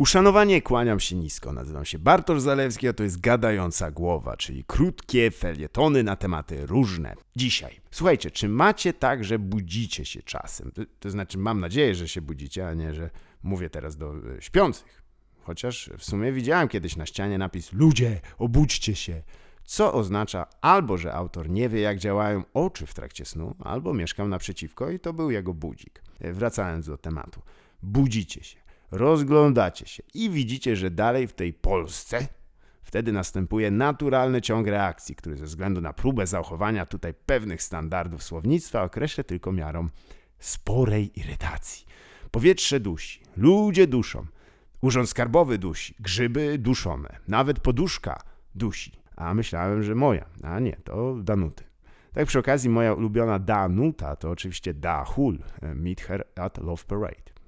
Uszanowanie kłaniam się nisko. Nazywam się Bartosz Zalewski, a to jest Gadająca Głowa, czyli krótkie felietony na tematy różne. Dzisiaj. Słuchajcie, czy macie tak, że budzicie się czasem? To, to znaczy, mam nadzieję, że się budzicie, a nie, że mówię teraz do e, śpiących. Chociaż w sumie widziałem kiedyś na ścianie napis Ludzie, obudźcie się. Co oznacza albo, że autor nie wie, jak działają oczy w trakcie snu, albo mieszkał naprzeciwko i to był jego budzik. E, Wracając do tematu. Budzicie się rozglądacie się i widzicie, że dalej w tej Polsce wtedy następuje naturalny ciąg reakcji, który ze względu na próbę zachowania tutaj pewnych standardów słownictwa określę tylko miarą sporej irytacji. Powietrze dusi, ludzie duszą, urząd skarbowy dusi, grzyby duszone, nawet poduszka dusi. A myślałem, że moja, a nie, to Danuty. Tak przy okazji moja ulubiona Danuta to oczywiście Da Hul, Meet Her at Love Parade.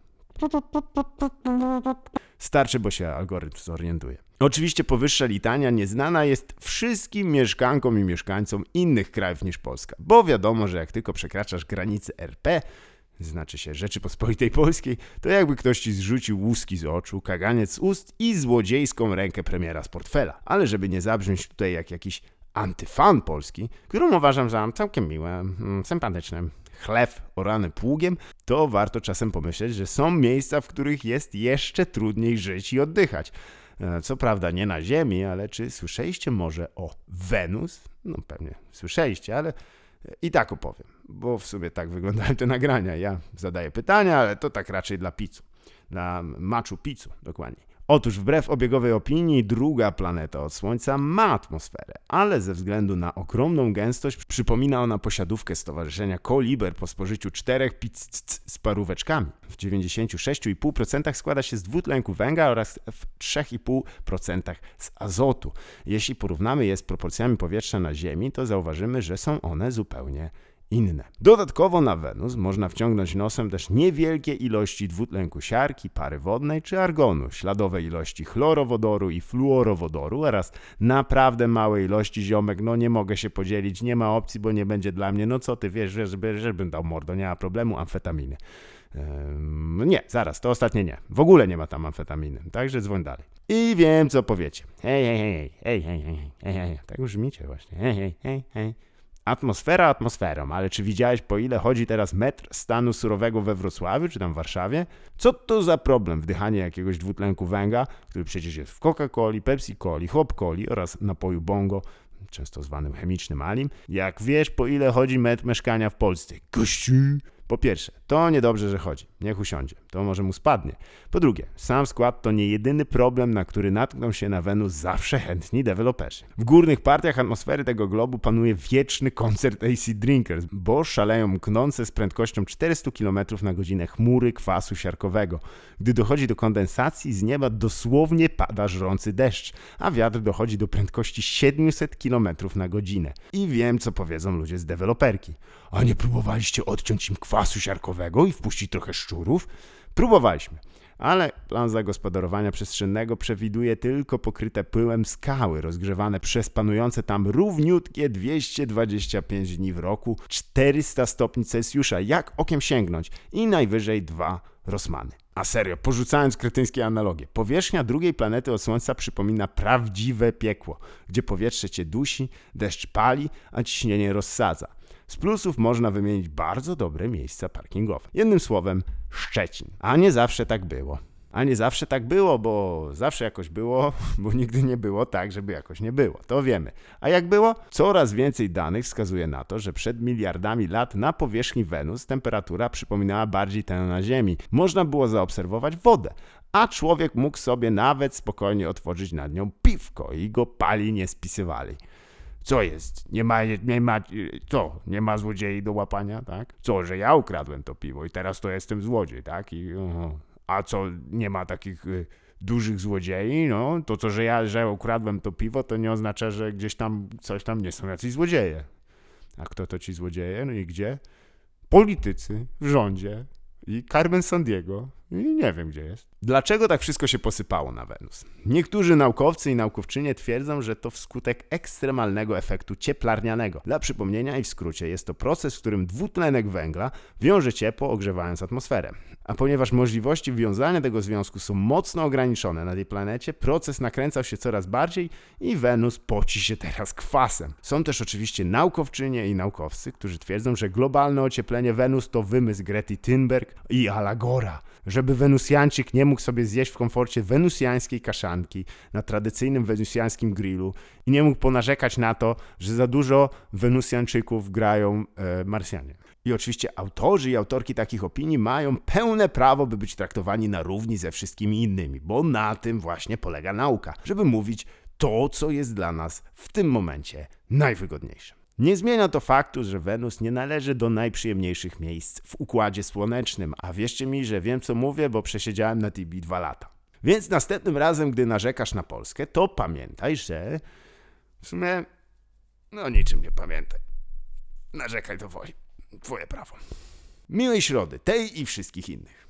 Starczy, bo się algorytm zorientuje. Oczywiście powyższa litania nieznana jest wszystkim mieszkankom i mieszkańcom innych krajów niż Polska, bo wiadomo, że jak tylko przekraczasz granice RP, znaczy się Rzeczypospolitej Polskiej, to jakby ktoś ci zrzucił łuski z oczu, kaganiec z ust i złodziejską rękę premiera z portfela. Ale żeby nie zabrzmieć tutaj jak jakiś antyfan Polski, którą uważam za całkiem miłe, mm, sympatyczne, chlew orany pługiem, to warto czasem pomyśleć, że są miejsca, w których jest jeszcze trudniej żyć i oddychać. E, Co prawda nie na Ziemi, ale czy słyszeliście może o Wenus? No pewnie słyszeliście, ale i tak opowiem, bo w sumie tak wyglądają te nagrania. Ja zadaję pytania, ale to tak raczej dla pizzu, dla Machu Picchu dokładniej. Otóż wbrew obiegowej opinii druga planeta od Słońca ma atmosferę, ale ze względu na ogromną gęstość przypomina ona posiadówkę stowarzyszenia Koliber po spożyciu czterech pizz z paróweczkami. W 96,5% składa się z dwutlenku węgla oraz w 3,5% z azotu. Jeśli porównamy je z proporcjami powietrza na Ziemi, to zauważymy, że są one zupełnie inne. Dodatkowo na Wenus można wciągnąć nosem też niewielkie ilości dwutlenku siarki, pary wodnej czy argonu, śladowe ilości chlorowodoru i fluorowodoru oraz naprawdę małe ilości ziomek. No nie mogę się podzielić, nie ma opcji, bo nie będzie dla mnie. No co ty wiesz, żeby, żebym dał mordo, nie ma problemu, amfetaminy. Ehm, nie, zaraz, to ostatnie nie. W ogóle nie ma tam amfetaminy, także dzwoń dalej. I wiem, co powiecie. Hej, hej, hej, hej, hej, hej, hej, hej, tak brzmicie właśnie. Hej, hej, hej, hej. Atmosfera atmosferą, ale czy widziałeś po ile chodzi teraz metr stanu surowego we Wrocławiu czy tam w Warszawie? Co to za problem wdychanie jakiegoś dwutlenku węgla, który przecież jest w Coca-Coli, Pepsi-Coli, Hop-Coli oraz napoju Bongo, często zwanym chemicznym alim? Jak wiesz po ile chodzi metr mieszkania w Polsce? Gościu! Po pierwsze, to niedobrze, że chodzi. Niech usiądzie. To może mu spadnie. Po drugie, sam skład to nie jedyny problem, na który natkną się na Wenus zawsze chętni deweloperzy. W górnych partiach atmosfery tego globu panuje wieczny koncert AC Drinkers, bo szaleją mknące z prędkością 400 km na godzinę chmury kwasu siarkowego. Gdy dochodzi do kondensacji, z nieba dosłownie pada żrący deszcz, a wiatr dochodzi do prędkości 700 km na godzinę. I wiem, co powiedzą ludzie z deweloperki. A nie próbowaliście odciąć im kwasu siarkowego i wpuścić trochę szczurów? Próbowaliśmy. Ale plan zagospodarowania przestrzennego przewiduje tylko pokryte pyłem skały, rozgrzewane przez panujące tam równiutkie 225 dni w roku, 400 stopni Celsjusza, jak okiem sięgnąć, i najwyżej dwa Rosmany. A serio, porzucając kretyńskie analogie, powierzchnia drugiej planety od Słońca przypomina prawdziwe piekło, gdzie powietrze cię dusi, deszcz pali, a ciśnienie rozsadza. Z plusów można wymienić bardzo dobre miejsca parkingowe. Jednym słowem, Szczecin. A nie zawsze tak było. A nie zawsze tak było, bo zawsze jakoś było, bo nigdy nie było tak, żeby jakoś nie było. To wiemy. A jak było? Coraz więcej danych wskazuje na to, że przed miliardami lat na powierzchni Wenus temperatura przypominała bardziej tę na Ziemi. Można było zaobserwować wodę, a człowiek mógł sobie nawet spokojnie otworzyć nad nią piwko i go pali nie spisywali. Co jest? Nie ma, nie ma, co? Nie ma złodziei do łapania, tak? Co, że ja ukradłem to piwo i teraz to jestem złodziej, tak? I, oho. a co, nie ma takich y, dużych złodziei? No, to co, że ja, że ukradłem to piwo, to nie oznacza, że gdzieś tam coś tam nie są jacyś złodzieje. A kto to ci złodzieje? No i gdzie? Politycy w rządzie i Carmen Sandiego I nie wiem, gdzie jest. Dlaczego tak wszystko się posypało na Wenus? Niektórzy naukowcy i naukowczynie twierdzą, że to wskutek ekstremalnego efektu cieplarnianego. Dla przypomnienia i w skrócie, jest to proces, w którym dwutlenek węgla wiąże ciepło, ogrzewając atmosferę. A ponieważ możliwości wiązania tego związku są mocno ograniczone na tej planecie, proces nakręcał się coraz bardziej i Wenus poci się teraz kwasem. Są też oczywiście naukowczynie i naukowcy, którzy twierdzą, że globalne ocieplenie Wenus to wymysł Grety Thunberg i Ala Gora, żeby Wenusjańczyk nie mógł sobie zjeść w komforcie wenusjańskiej kaszanki na tradycyjnym wenusjańskim grillu i nie mógł ponarzekać na to, że za dużo Wenusjańczyków grają e, Marsjanie. I oczywiście autorzy i autorki takich opinii mają pełne prawo, by być traktowani na równi ze wszystkimi innymi, bo na tym właśnie polega nauka, żeby mówić to, co jest dla nas w tym momencie najwygodniejsze. Nie zmienia to faktu, że Wenus nie należy do najprzyjemniejszych miejsc w układzie słonecznym, a wierzcie mi, że wiem co mówię, bo przesiedziałem na Tibi dwa lata. Więc następnym razem, gdy narzekasz na Polskę, to pamiętaj, że w sumie no niczym nie pamiętaj. Narzekaj do woli. Twoje prawo. Miłej środy, tej i wszystkich innych.